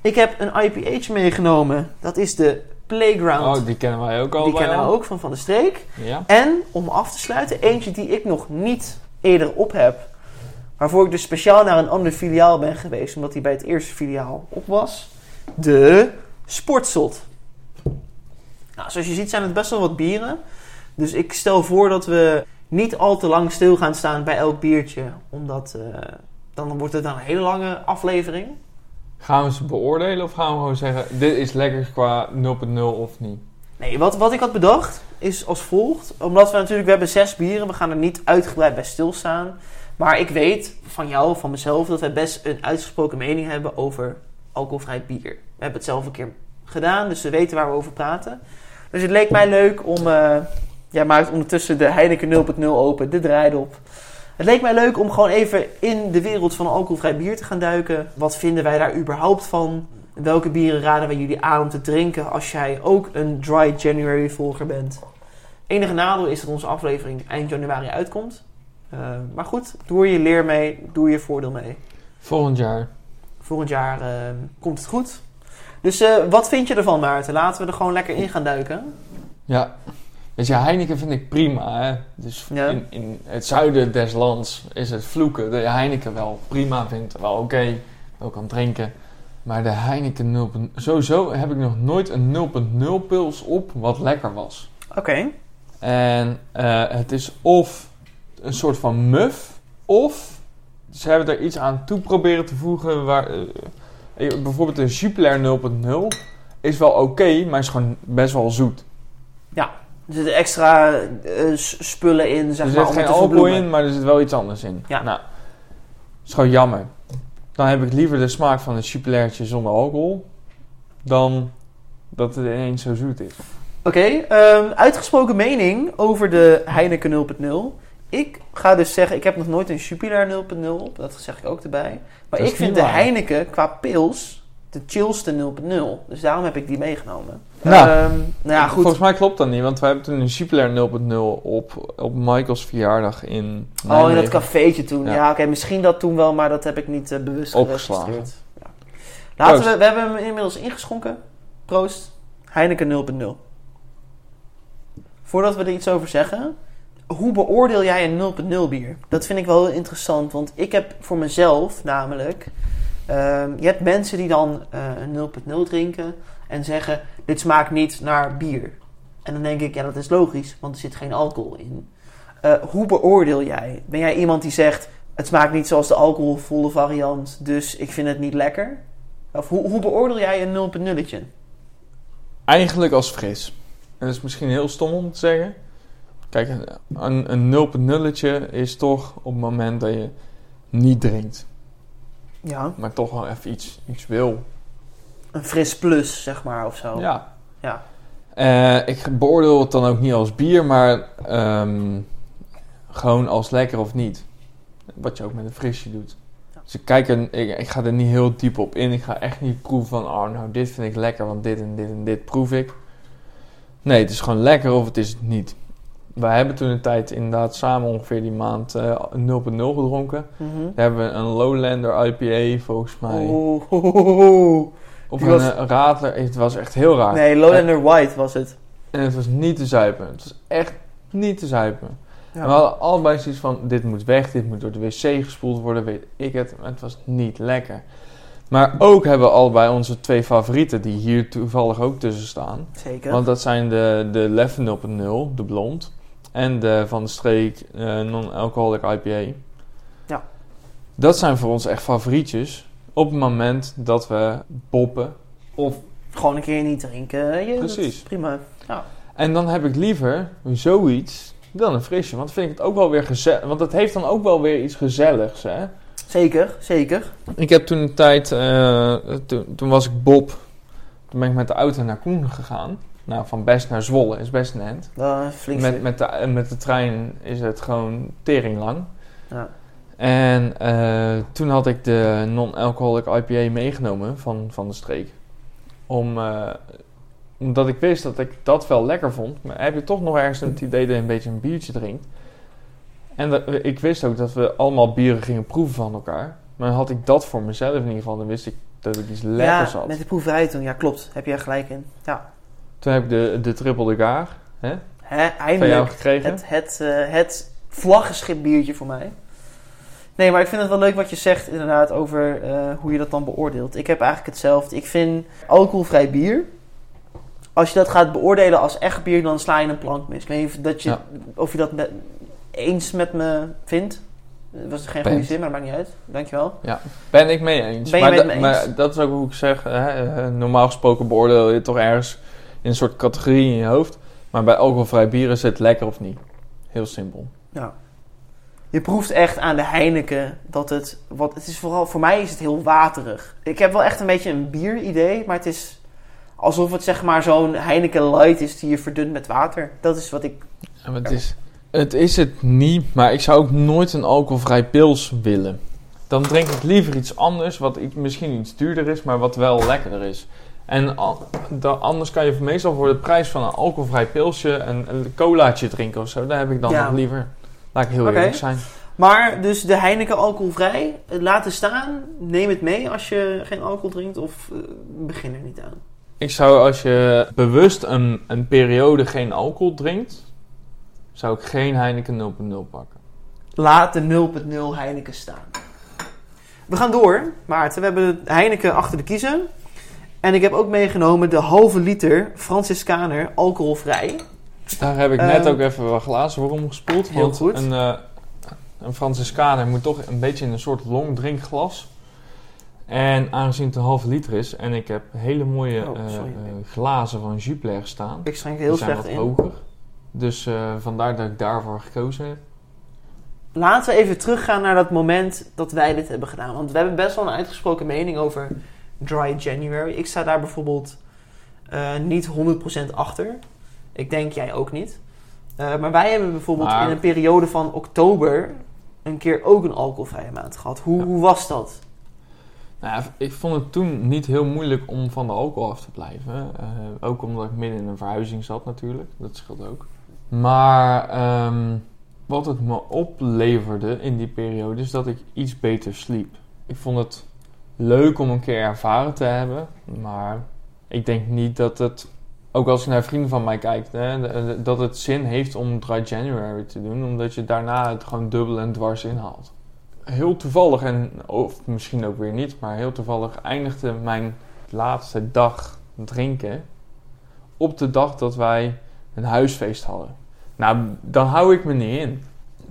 Ik heb een IPH meegenomen. Dat is de Playground. Oh, die kennen wij ook al. die kennen we ook van Van de Streek. Ja. En om af te sluiten, eentje die ik nog niet eerder op heb. Waarvoor ik dus speciaal naar een ander filiaal ben geweest, omdat die bij het eerste filiaal op was. De Sportzot. Nou, zoals je ziet zijn het best wel wat bieren. Dus ik stel voor dat we niet al te lang stil gaan staan bij elk biertje. Omdat eh, dan wordt het dan een hele lange aflevering. Gaan we ze beoordelen of gaan we gewoon zeggen: dit is lekker qua 0.0 of niet? Nee, wat, wat ik had bedacht is als volgt. Omdat we natuurlijk, we hebben zes bieren. We gaan er niet uitgebreid bij stilstaan. Maar ik weet van jou, van mezelf, dat wij best een uitgesproken mening hebben over alcoholvrij bier. We hebben het zelf een keer gedaan, dus we weten waar we over praten. Dus het leek mij leuk om... eh jij maakt ondertussen de Heineken 0.0 open, de draaidop. Het leek mij leuk om gewoon even in de wereld van alcoholvrij bier te gaan duiken. Wat vinden wij daar überhaupt van? Welke bieren raden wij jullie aan om te drinken als jij ook een Dry January volger bent? Enige nadeel is dat onze aflevering eind januari uitkomt. Eh, maar goed, doe je leer mee, doe je voordeel mee. Volgend jaar. Volgend jaar eh, komt het goed. Dus eh, wat vind je ervan, Maarten? Laten we er gewoon lekker in gaan duiken. Ja. Weet je, Heineken vind ik prima. Hè? Dus Ja. in, in het zuiden des lands is het vloeken. De Heineken wel prima vindt. Wel oké. Ook kan drinken. Maar de Heineken 0.0... Sowieso heb ik nog nooit een 0.0 pils op wat lekker was. Oké. En eh, het is of een soort van muf, of ze hebben er iets aan toe proberen te voegen. Waar, eh, bijvoorbeeld een Jupiler 0.0 is wel oké, maar is gewoon best wel zoet. Er zitten extra eh, spullen in, zeg er maar, om geen te alcohol in, maar er zit wel iets anders in. Ja. Nou, is gewoon jammer. Dan heb ik liever de smaak van een Jupilertje zonder alcohol, dan dat het ineens zo zoet is. Oké, ehm, uitgesproken mening over de Heineken 0.0. Ik ga dus zeggen, ik heb nog nooit een Jupiler 0.0 op. Dat zeg ik ook erbij. Maar ik vind de. Heineken qua pils de chillste 0.0. Dus daarom heb ik die meegenomen. Nou, Ehm, nou ja, goed. Volgens mij klopt dat niet, want wij hebben toen een Jupiler 0.0 op, op Michael's verjaardag in Oh, in dat cafeetje toen. Ja, Ja. oké, misschien dat toen wel, maar dat heb ik niet eh, bewust Opgeslagen. Ja. Laten Proost. we, we hebben hem inmiddels ingeschonken. Proost. Heineken 0.0. Voordat we er iets over zeggen, hoe beoordeel jij een 0.0 bier? Dat vind ik wel heel interessant, want ik heb voor mezelf namelijk... ehm, je hebt mensen die dan eh, een 0.0 drinken en zeggen, dit smaakt niet naar bier. En dan denk ik, ja dat is logisch, want er zit geen alcohol in. Eh, hoe beoordeel jij? Ben jij iemand die zegt, het smaakt niet zoals de alcoholvolle variant, dus ik vind het niet lekker? Of hoe, hoe beoordeel jij een 0.0'tje? Eigenlijk als fris. En dat is misschien heel stom om te zeggen. Kijk, een, een 0.0'tje is toch op het moment dat je niet drinkt. Ja. Maar toch wel even iets, iets wil. Een fris plus, zeg maar, of zo. Ja. Ja. Eh, ik beoordeel het dan ook niet als bier, maar ehm, gewoon als lekker of niet. Wat je ook met een frisje doet. Ja. Dus ik, kijk er, ik, ik ga er niet heel diep op in. Ik ga echt niet proeven van, oh nou dit vind ik lekker, want dit en dit en dit proef ik. Nee, het is gewoon lekker of het is het niet. Wij hebben toen een tijd inderdaad samen ongeveer die maand eh 0.0 gedronken. Mhm. Daar hebben we een Lowlander IPA volgens mij. Oeh, oeh, oeh, oeh. Of die een was- eh, Radler. Het was echt heel raar. Nee, Lowlander White was het. En het was niet te zuipen. Het was echt niet te zuipen. Ja. En we hadden allebei zoiets van, dit moet weg, dit moet door de wc gespoeld worden, weet ik het. Maar het was niet lekker. Maar ook hebben we allebei onze twee favorieten, die hier toevallig ook tussen staan. Zeker. Want dat zijn de, de Leffen 0.0, de blond. En de Van de Streek eh, Non-Alcoholic IPA. Ja. Dat zijn voor ons echt favorietjes. Op het moment dat we boppen. Of, Gewoon een keer niet drinken. Precies. prima. Ja. en dan heb ik liever zoiets dan een frisje. Want vind ik het ook wel weer gezellig. Want het heeft dan ook wel weer iets gezelligs, hè. Zeker, zeker. Ik heb toen een tijd, eh, toen, toen was ik Bob. Toen ben ik met de auto naar Koen gegaan. Nou, van Best naar Zwolle is best een end. Flink Met, met, de, met de trein is het gewoon tering lang. Ja. En eh, toen had ik de non-alcoholic IPA meegenomen van, van de streek. Om, eh, omdat ik wist dat ik dat wel lekker vond. Maar heb je toch nog ergens het idee dat je een beetje een biertje drinkt. En dat- ik wist ook dat we allemaal bieren gingen proeven van elkaar. Maar had ik dat voor mezelf in ieder geval, dan wist ik dat ik iets lekkers ja, had. met de proeverij toen. Ja, klopt. Heb je er gelijk in. Ja. Toen heb ik de, de triple de gaar Hè, van jou eindelijk. gekregen. Het, het, eh, het vlaggenschip biertje voor mij. Nee, maar ik vind het wel leuk wat je zegt inderdaad over eh, hoe je dat dan beoordeelt. Ik heb eigenlijk hetzelfde. Ik vind alcoholvrij bier. Als je dat gaat beoordelen als echt bier, dan sla je een plank mis. Ik weet niet of, dat je, Ja. of je dat met- eens met me vindt. Dat was geen goede zin, maar dat maakt niet uit. Dankjewel. Ben ik mee eens. Ben je maar, met da- me maar eens? dat is ook hoe ik zeg. Hè, eh, normaal gesproken beoordeel je toch ergens in een soort categorie in je hoofd. Maar bij alcoholvrij bier is het lekker of niet. Heel simpel. Ja. Je proeft echt aan de Heineken dat het... Wat, het is vooral, voor mij is het heel waterig. Ik heb wel echt een beetje een bier-idee, maar het is alsof het zeg maar zo'n Heineken Light is die je verdunt met water. Dat is wat ik... Ja, maar het, is, het is het niet, maar ik zou ook nooit een alcoholvrij pils willen. Dan drink ik liever iets anders, wat misschien iets duurder is, maar wat wel lekkerder is. En anders kan je meestal voor de prijs van een alcoholvrij pilsje een, een colaatje drinken of zo. Daar heb ik dan Ja. nog liever. Laat ik heel eerlijk zijn. Maar dus de Heineken alcoholvrij, eh, laten staan. Neem het mee als je geen alcohol drinkt of eh, begin er niet aan. Ik zou als je bewust een, een periode geen alcohol drinkt, zou ik geen Heineken 0.0 pakken. Laat de 0.0 Heineken staan. We gaan door, Maarten. We hebben Heineken achter de kiezen. En ik heb ook meegenomen de halve liter Franciscaner alcoholvrij. Daar heb ik net Ehm, ook even wat glazen voor omgespoeld. heel want goed. Een, eh een Franciscaner moet toch een beetje in een soort long drinkglas. En aangezien het een halve liter is en ik heb hele mooie Oh, eh, eh, glazen van Jupiler staan. Ik schenk heel slecht in. hoger. Dus eh, vandaar dat ik daarvoor gekozen heb. Laten we even teruggaan naar dat moment dat wij dit hebben gedaan. Want we hebben best wel een uitgesproken mening over Dry January. Ik sta daar bijvoorbeeld eh, niet 100% achter. Ik denk jij ook niet. Eh, maar wij hebben bijvoorbeeld Maar- in een periode van oktober een keer ook een alcoholvrije maand gehad. Hoe, Ja. hoe was dat? Nou, ja, ik vond het toen niet heel moeilijk om van de alcohol af te blijven. Ook omdat ik midden in een verhuizing zat natuurlijk. Dat scheelt ook. Maar ehm, wat het me opleverde in die periode is dat ik iets beter sliep. Ik vond het leuk om een keer ervaren te hebben. Maar ik denk niet dat het... Ook als ik naar vrienden van mij kijk, hè, dat het zin heeft om Dry January te doen. Omdat je daarna het gewoon dubbel en dwars inhaalt heel toevallig, en, of misschien ook weer niet, maar heel toevallig eindigde mijn laatste dag drinken op de dag dat wij een huisfeest hadden. Nou, dan hou ik me niet in.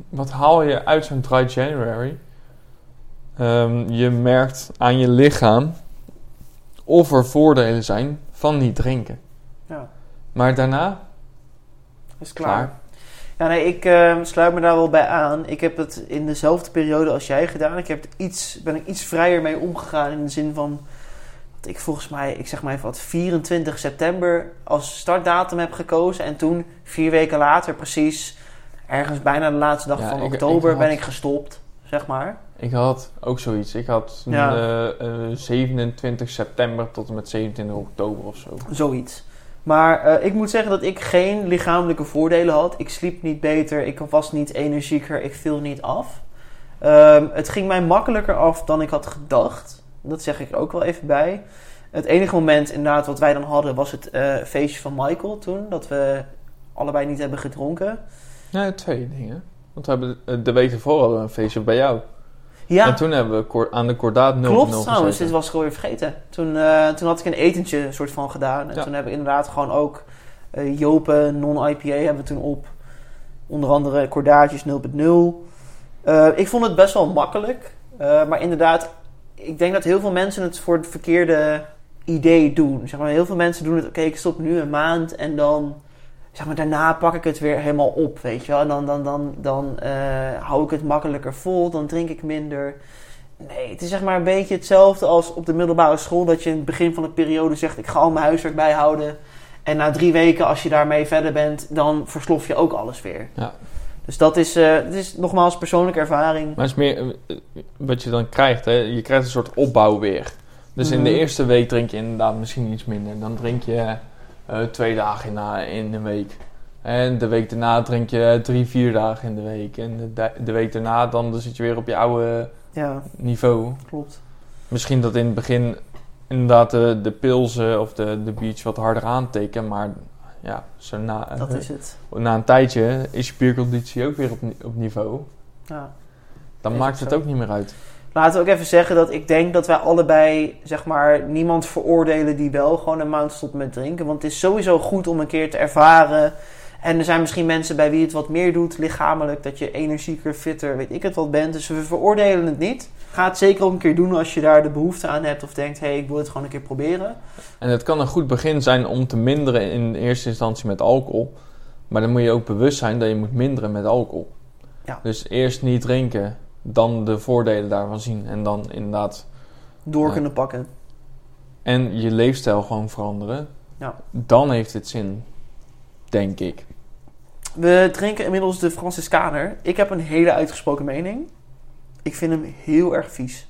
Wat haal je uit zo'n dry January? Ehm, je merkt aan je lichaam of er voordelen zijn van niet drinken. Ja, Maar daarna, is klaar. klaar. Ja, nee, ik eh, sluit me daar wel bij aan. Ik heb het in dezelfde periode als jij gedaan. Ik heb het iets, ben ik iets vrijer mee omgegaan in de zin van... Ik volgens mij, ik zeg maar even wat, 24 september als startdatum heb gekozen. En toen, vier weken later, precies ergens bijna de laatste dag Ja, van ik- oktober, ik had- ben ik gestopt, zeg maar. Ik had ook zoiets. Ik had Ja. eh, eh, 27 september tot en met 27 oktober of zo. Zoiets. Maar eh, ik moet zeggen dat ik geen lichamelijke voordelen had. Ik sliep niet beter, ik was niet energieker, ik viel niet af. Ehm, het ging mij makkelijker af dan ik had gedacht. Dat zeg ik er ook wel even bij. Het enige moment inderdaad wat wij dan hadden was het eh, feestje van Michael toen. Dat we allebei niet hebben gedronken. Ja, twee dingen. Want we hebben de- de week ervoor hadden we een feestje bij jou. Ja, En toen hebben we aan de kordaat 0 klopt trouwens. Dit was ik alweer vergeten. Toen, eh, toen had ik een etentje soort van gedaan. En Ja. toen hebben we inderdaad gewoon ook eh Jopen non-IPA hebben we toen op. Onder andere kordaatjes 0.0. Eh, ik vond het best wel makkelijk. Eh, maar inderdaad, ik denk dat heel veel mensen het voor het verkeerde idee doen. Zeg maar, heel veel mensen doen het, oké, ik stop nu een maand en dan, zeg maar, daarna pak ik het weer helemaal op, weet je wel. En dan, dan, dan, dan eh, hou ik het makkelijker vol, dan drink ik minder. Nee, het is zeg maar een beetje hetzelfde als op de middelbare school, dat je in het begin van de periode zegt, ik ga al mijn huiswerk bijhouden. En na drie weken, als je daarmee verder bent, dan verslof je ook alles weer. Ja. Dus dat is, eh, het is nogmaals persoonlijke ervaring. Maar het is meer eh, wat je dan krijgt, hè? je krijgt een soort opbouw weer. Dus in de Mhm. eerste week drink je inderdaad misschien iets minder. Dan drink je eh, twee dagen na, in een week. En de week daarna drink je drie, vier dagen in de week. En de, de week daarna dan, dan zit je weer op je oude Ja, niveau. klopt. Misschien dat in het begin inderdaad de, de pilsen of de, de beach wat harder aantikken. Maar ja, zo na, Dat is het. na een tijdje is je spierconditie ook weer op, op niveau. Ja. Dan Is maakt het ook niet meer uit. Laten we ook even zeggen dat ik denk dat wij allebei, zeg maar, niemand veroordelen die wel gewoon een maand stopt met drinken. Want het is sowieso goed om een keer te ervaren. En er zijn misschien mensen bij wie het wat meer doet, lichamelijk, dat je energieker, fitter, weet ik het wat bent. Dus we veroordelen het niet. Ga het zeker ook een keer doen als je daar de behoefte aan hebt of denkt, hé, hey, ik wil het gewoon een keer proberen. En het kan een goed begin zijn om te minderen in eerste instantie met alcohol. Maar dan moet je ook bewust zijn dat je moet minderen met alcohol. Ja. Dus eerst niet drinken, dan de voordelen daarvan zien. En dan inderdaad. Door kunnen pakken. En je leefstijl gewoon veranderen. Ja. Dan heeft het zin, denk ik. We drinken inmiddels de Franciscaner. Ik heb een hele uitgesproken mening. Ik vind hem heel erg vies.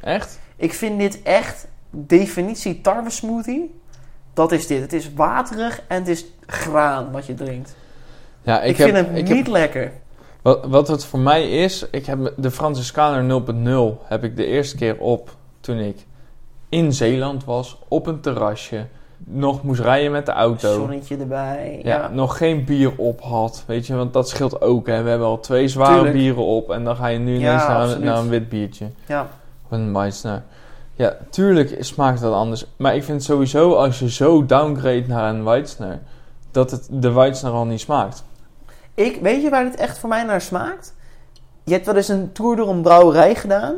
Echt? Ik vind dit echt definitie tarwe smoothie. Dat is dit. Het is waterig en het is graan wat je drinkt. Ja, Ik, ik, heb, vind hem ik niet heb, lekker. wat, wat het voor mij is, ik heb de Franciscaner 0.0 heb ik de eerste keer op toen ik in Zeeland was, op een terrasje. Nog moest rijden met de auto. Zonnetje erbij. Ja, Ja. nog geen bier op had. Weet je, want dat scheelt ook. Hè. We hebben al twee zware Tuurlijk. bieren op. En dan ga je nu Ja, ineens naar, een wit biertje. ja. Of een Weissner. Ja, tuurlijk smaakt dat anders. Maar ik vind sowieso als je zo downgrade naar een Weissner... dat het de Weissner al niet smaakt. Ik, weet je waar dit echt voor mij naar smaakt? Je hebt wel eens een tour door een brouwerij gedaan.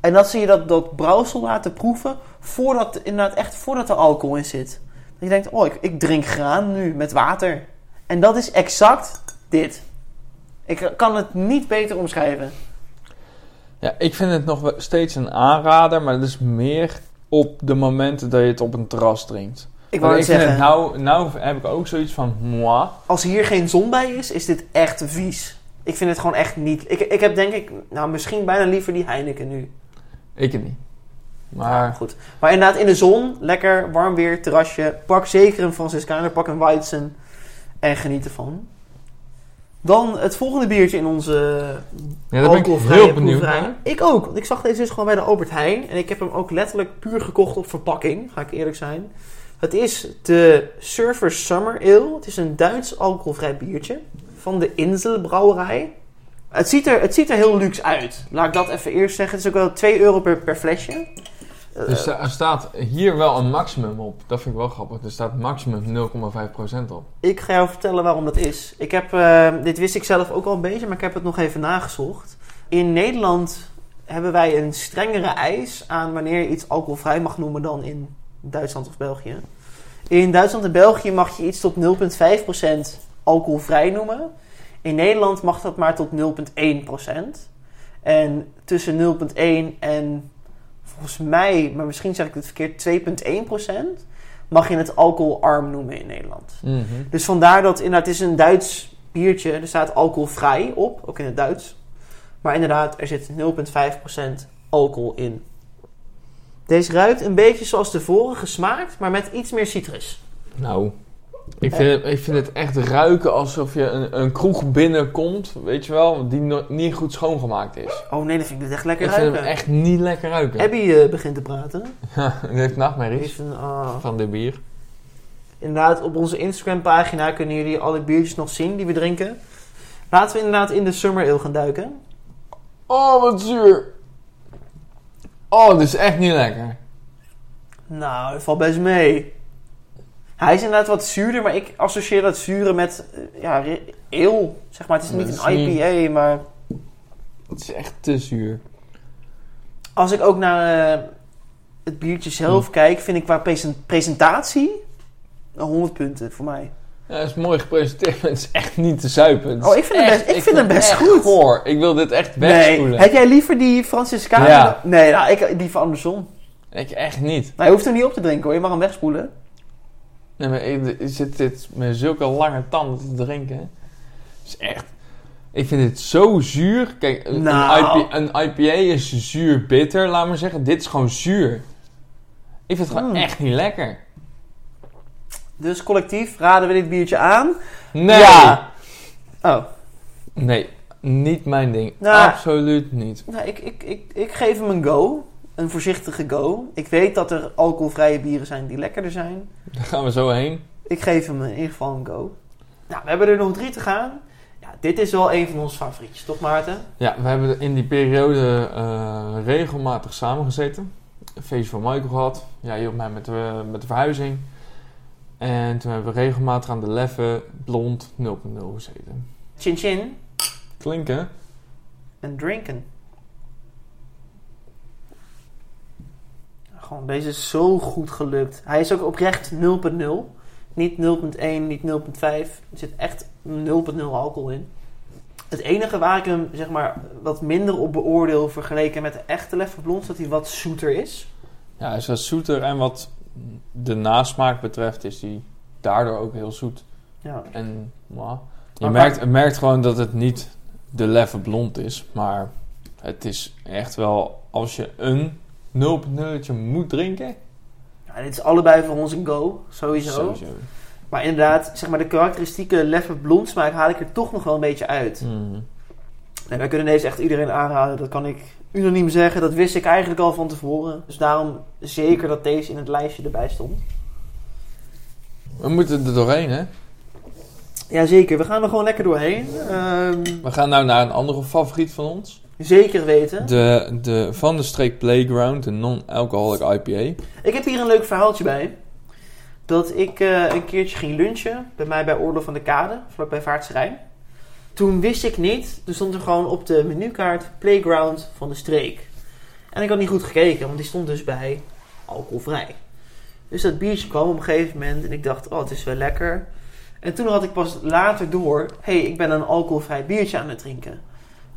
En dat zie je dat, dat brouwsel laten proeven. Voordat, inderdaad echt voordat er alcohol in zit. Dat je denkt, oh, ik, ik drink graan nu met water. En dat is exact dit. Ik kan het niet beter omschrijven. Ja, ik vind het nog steeds een aanrader... maar dat is meer op de momenten dat je het op een terras drinkt. Ik wou ik zeggen, het nou, nou heb ik ook zoiets van... Moi. als hier geen zon bij is, is dit echt vies. Ik vind het gewoon echt niet... Ik, ik heb denk ik, nou misschien bijna liever die Heineken nu. Ik het niet. Maar goed. Maar inderdaad, in de zon, lekker warm weer, terrasje. Pak zeker een Franciscaner, pak een Weizen en geniet ervan. Dan het volgende biertje in onze ja, daar ben ik heel benieuwd naar. Ik ook, want ik zag deze dus gewoon bij de Albert Heijn. En ik heb hem ook letterlijk puur gekocht op verpakking, ga ik eerlijk zijn. Het is de Surfer Summer Ale. Het is een Duits alcoholvrij biertje van de Inselbrouwerij. Het ziet, er, het ziet er heel luxe uit. Laat ik dat even eerst zeggen. Het is ook wel 2 euro per, per flesje. Dus er staat hier wel een maximum op. Dat vind ik wel grappig. Er staat maximum 0,5% op. Ik ga jou vertellen waarom dat is. Ik heb, eh, dit wist ik zelf ook al een beetje, maar ik heb het nog even nagezocht. In Nederland hebben wij een strengere eis aan wanneer je iets alcoholvrij mag noemen dan in Duitsland of België. In Duitsland en België mag je iets tot 0,5% alcoholvrij noemen. In Nederland mag dat maar tot 0,1%. En tussen 0,1 en volgens mij, maar misschien zeg ik het verkeerd, 2,1% mag je het alcoholarm noemen in Nederland. Dus vandaar dat inderdaad, het is een Duits biertje. Er staat alcoholvrij op, ook in het Duits. Maar inderdaad, er zit 0,5% alcohol in. Deze ruikt een beetje zoals de vorige smaakt, maar met iets meer citrus. Nou, ik vind, het, ik vind het echt ruiken alsof je een, een kroeg binnenkomt, weet je wel, die no- niet goed schoongemaakt is. Oh nee, dat vind ik echt lekker Ik vind ruiken. hem echt niet lekker ruiken. Abby eh, begint te praten. Ja, die heeft nachtmerries een, ah. van dit bier. Inderdaad, op onze Instagram pagina kunnen jullie alle biertjes nog zien die we drinken. Laten we inderdaad in de Summer Ale gaan duiken. Oh, wat zuur. Oh, dit is echt niet lekker. Nou, het valt best mee. Hij is inderdaad wat zuurder, maar ik associeer dat zure met eh, ja, ale. Zeg maar, het is niet het een niet- IPA, maar Het is echt te zuur. als ik ook naar eh, het biertje zelf Hm. kijk, vind ik qua presen- presentatie een 100 punten voor mij. Ja, het is mooi gepresenteerd, maar het is echt niet te zuipen. Het is Oh, ik vind echt- best- ik vind hem best echt goed. goor. Ik wil dit echt Nee, wegspoelen. heb jij liever die Franciscana? Ja. Nee, nou, ik liever andersom. Ik echt niet. Maar je hoeft hem niet op te drinken hoor, je mag hem wegspoelen. Nee, maar ik, ik zit dit met zulke lange tanden te drinken. Het is echt... Ik vind het zo zuur. Kijk, een, Nou. een, IPA, een IPA is zuur bitter, laat maar zeggen. Dit is gewoon zuur. Ik vind het gewoon Mm. echt niet lekker. Dus collectief raden we dit biertje aan. Nee! Ja. Oh. Nee, niet mijn ding. Nou. Absoluut niet. Nou, ik, ik, ik, ik geef hem een go. Een voorzichtige go. Ik weet dat er alcoholvrije bieren zijn die lekkerder zijn. Daar gaan we zo heen. Ik geef hem in ieder geval een go. Nou, we hebben er nog drie te gaan. Ja, dit is wel een van onze favorietjes, toch Maarten? Ja, we hebben in die periode eh, regelmatig samengezeten. Een feestje van Michael gehad. Ja, hielp mij met de, met de verhuizing. En toen hebben we regelmatig aan de Leffe Blond 0.0 gezeten. Chin chin Klinken? en drinken. Gewoon, deze is zo goed gelukt. Hij is ook oprecht 0.0. Niet 0.1, niet 0.5. Er zit echt 0.0 alcohol in. Het enige waar ik hem zeg maar, wat minder op beoordeel vergeleken met de echte Leffe Blond, is dat hij wat zoeter is. Ja, hij is wat zoeter. En wat de nasmaak betreft is hij daardoor ook heel zoet. Ja. En je Maar- merkt, je merkt gewoon dat het niet de Leffe Blond is. Maar het is echt wel, als je een 0.0 moet drinken... Ja, dit is allebei voor ons een go, sowieso. Sowieso. Maar inderdaad, zeg maar, de karakteristieke Leffe Blond smaak haal ik er toch nog wel een beetje uit. Nee, wij kunnen deze echt iedereen aanraden. Dat kan ik unaniem zeggen. Dat wist ik eigenlijk al van tevoren. Dus daarom zeker dat deze in het lijstje erbij stond. We moeten er doorheen, hè? Jazeker, we gaan er gewoon lekker doorheen. Ehm, We gaan nou naar een andere favoriet van ons. Zeker weten. De, de Van de Streek Playground, de non-alcoholic IPA. Ik heb hier een leuk verhaaltje bij. Dat ik eh, een keertje ging lunchen bij mij bij Oorlog van de Kade, vlakbij Vaartse Rijn. Toen wist ik niet, toen stond er gewoon op de menukaart Playground van de streek. En ik had niet goed gekeken, want die stond dus bij alcoholvrij. Dus dat biertje kwam op een gegeven moment en ik dacht, oh het is wel lekker. En toen had ik pas later door, hé hey, ik ben een alcoholvrij biertje aan het drinken.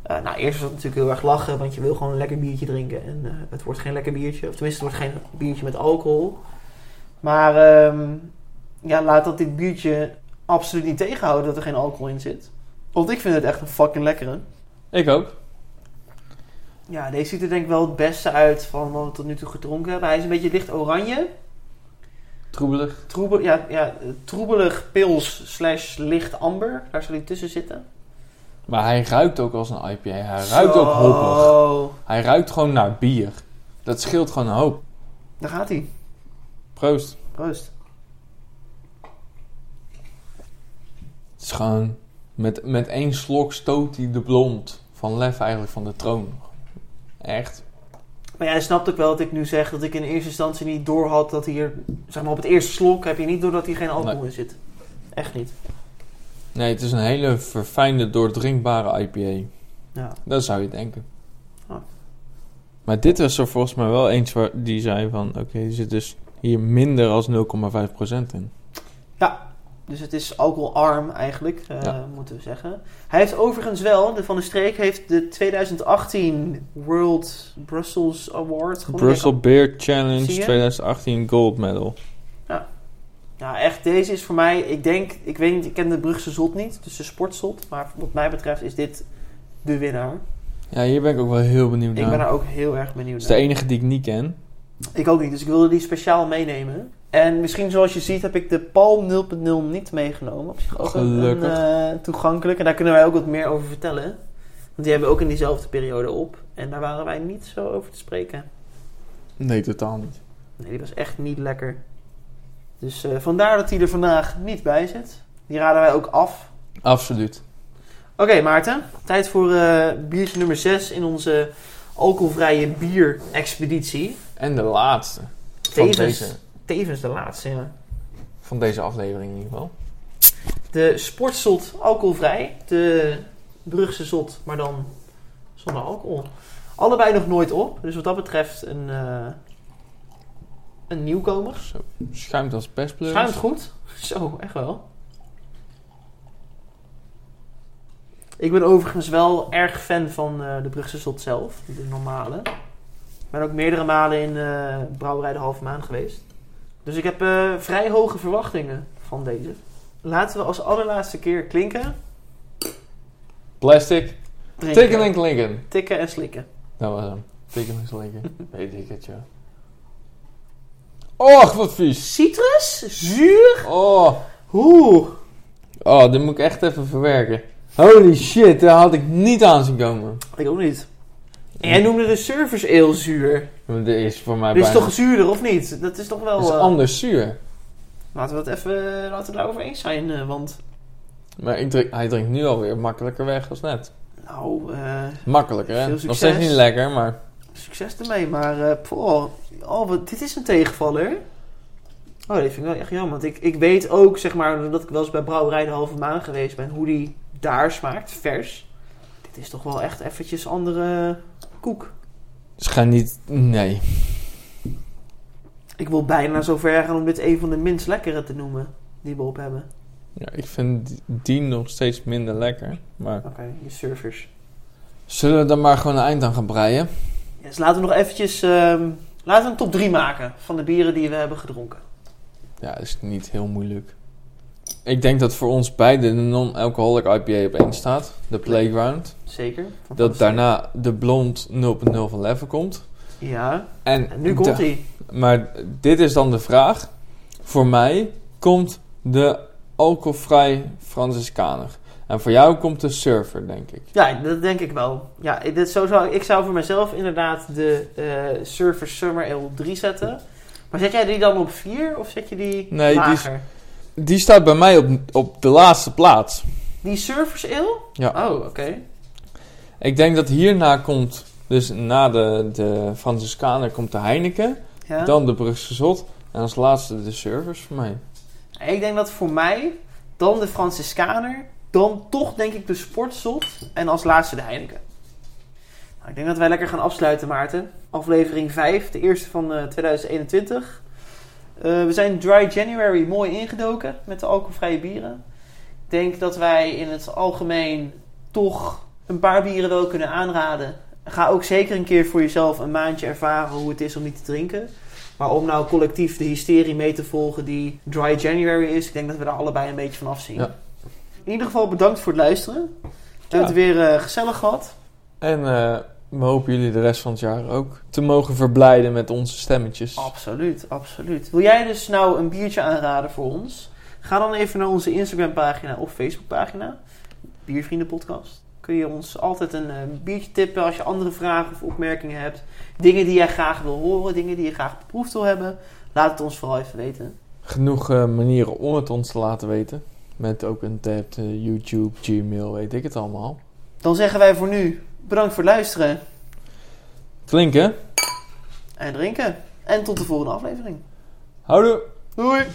Eh, nou, eerst was dat natuurlijk heel erg lachen, want je wil gewoon een lekker biertje drinken. En eh, het wordt geen lekker biertje. Of tenminste, het wordt geen biertje met alcohol. Maar ehm, ja, laat dat dit biertje absoluut niet tegenhouden dat er geen alcohol in zit. Want ik vind het echt een fucking lekkere. Ik ook. Ja, deze ziet er denk ik wel het beste uit van wat we tot nu toe gedronken hebben. Hij is een beetje licht oranje. Troebelig. Troebel, ja, ja, troebelig pils slash licht amber. Daar zal hij tussen zitten. Maar hij ruikt ook als een IPA. Hij ruikt ook hoppig. Hij ruikt gewoon naar bier. Dat scheelt gewoon een hoop. Daar gaat hij. Proost. Proost. Het is gewoon... Met, met één slok stoot hij de blond van Lef eigenlijk van de troon. Echt. Maar jij snapt ook wel dat ik nu zeg dat ik in eerste instantie niet door had dat hier, zeg maar op het eerste slok heb je niet door dat hier geen alcohol Nee. in zit. Echt niet. Nee, het is een hele verfijnde, doordrinkbare IPA. Ja. Dat zou je denken. Ah. Maar dit was er volgens mij wel eens waar die zei van... Oké, er zit dus hier minder als 0,5% in. Dus het is alcoholarm eigenlijk, eh, Ja. moeten we zeggen. Hij heeft overigens wel, de Van de Streek heeft de 2018 World Brussels Award gewonnen. Brussel Beer Challenge Zie je? 2018 Gold Medal. Ja, echt, deze is voor mij, ik denk, ik weet niet, ik ken de Brugse Zot niet, dus de sportzot. Maar wat mij betreft is dit de winnaar. Ja, hier ben ik ook wel heel benieuwd Ik naar. ben daar ook heel erg benieuwd Het is de naar. enige die ik niet ken. Ik ook niet, dus ik wilde die speciaal meenemen. En misschien zoals je ziet heb ik de Palm 0.0 niet meegenomen. Op zich ook Gelukkig. een, eh, toegankelijk. En daar kunnen wij ook wat meer over vertellen. Want die hebben we ook in diezelfde periode op. En daar waren wij niet zo over te spreken. Nee, totaal niet. Nee, die was echt niet lekker. Dus eh, vandaar dat hij er vandaag niet bij zit. Die raden wij ook af. Absoluut. Oké, Maarten. Tijd voor eh, biertje nummer 6 in onze alcoholvrije bier-expeditie. En de laatste van Tevens, deze, tevens de laatste, ja. van deze aflevering in ieder geval. De sportzot alcoholvrij. De Brugse zot, maar dan zonder alcohol. Allebei nog nooit op. Dus wat dat betreft een, eh, een nieuwkomer. Zo, schuimt als pestpleurs. Schuimt goed. Zo, echt wel. Ik ben overigens wel erg fan van eh, de Brugse Zot zelf, de normale. Ik ben ook meerdere malen in eh Brouwerij de Halve Maan geweest. Dus ik heb eh, vrij hoge verwachtingen van deze. Laten we als allerlaatste keer klinken. Plastic. Tikken en klinken. tikken en slikken. Dat was hem. Tikken en slikken. Weet ik het, ja. Och, wat vies. Citrus? Zuur? Oh. Oeh. Oh, dit moet ik echt even verwerken. Holy shit, daar had ik niet aan zien komen. Ik ook niet. En jij noemde de service ale zuur. Dit is voor mij Dit is bijna... toch zuurder, of niet? Dat is toch wel... Dat is eh, anders zuur. Laten we het even laten we daarover eens zijn, eh, want Maar ik drink, hij drinkt nu alweer makkelijker weg als net. nou, eh, Makkelijker, hè? Veel Nog succes. steeds niet lekker, maar... succes ermee. Maar poh, oh, wat, dit is een tegenvaller. Oh, dit vind ik wel echt jammer. Want ik, ik weet ook, zeg maar, doordat ik wel eens bij Brouwerij de Halve Maan geweest ben, hoe die daar smaakt, vers. Dit is toch wel echt eventjes andere koek. Ze gaan niet... Nee. Ik wil bijna zo ver gaan om dit een van de minst lekkere te noemen die we op hebben. Ja, ik vind die- nog steeds minder lekker. Maar Oké, je surfers. zullen we dan maar gewoon een eind aan gaan breien? Dus laten we nog eventjes, ehm, laten we een top 3 maken van de bieren die we hebben gedronken. Ja, dat is niet heel moeilijk. Ik denk dat voor ons beide de non-alcoholic IPA op één staat. De Playground. Zeker. Dat daarna de Blond 0.0 van Lever komt. Ja, En, en nu komt hij. Maar dit is dan de vraag. Voor mij komt de alcoholvrij Franciscaner. En voor jou komt de Surfer, denk ik. Ja, dat denk ik wel. Ja, ik- dit, zo zou, ik zou voor mezelf inderdaad de eh Surfer Summer Ale 3 zetten. Maar zet jij die dan op 4 of zet je die Nee, die lager? Die staat bij mij op, op de laatste plaats. Die Surfers Ale? Ja. Oh, oké. Ik denk dat hierna komt, dus na de, de Franciscaner komt de Heineken. Ja. Dan de Brugse Zot. En als laatste de Surfers voor mij. Ik denk dat voor mij dan de Franciscaner, dan toch denk ik de Sportzot en als laatste de Heineken. Nou, ik denk dat wij lekker gaan afsluiten, Maarten. Aflevering 5, de eerste van eh, 2021. Eh, we zijn Dry January mooi ingedoken met de alcoholvrije bieren. Ik denk dat wij in het algemeen toch een paar bieren wel kunnen aanraden. Ga ook zeker een keer voor jezelf een maandje ervaren hoe het is om niet te drinken. Maar om nou collectief de hysterie mee te volgen die Dry January is, ik denk dat we daar allebei een beetje van afzien. In ieder geval bedankt voor het luisteren. We hebben Ja. het weer eh, gezellig gehad. En eh, we hopen jullie de rest van het jaar ook te mogen verblijden met onze stemmetjes. Absoluut, absoluut. Wil jij dus nou een biertje aanraden voor ons? Ga dan even naar onze Instagram pagina of Facebook pagina. Biervrienden podcast. Kun je ons altijd een eh, biertje tippen als je andere vragen of opmerkingen hebt. Dingen die jij graag wil horen, dingen die je graag beproefd wil hebben. Laat het ons vooral even weten. Genoeg manieren om het ons te laten weten. Met ook een tab, eh, YouTube, Gmail, weet ik het allemaal. Dan zeggen wij voor nu bedankt voor het luisteren Flink hè? en drinken. En tot de volgende aflevering. Houdoe! Doei!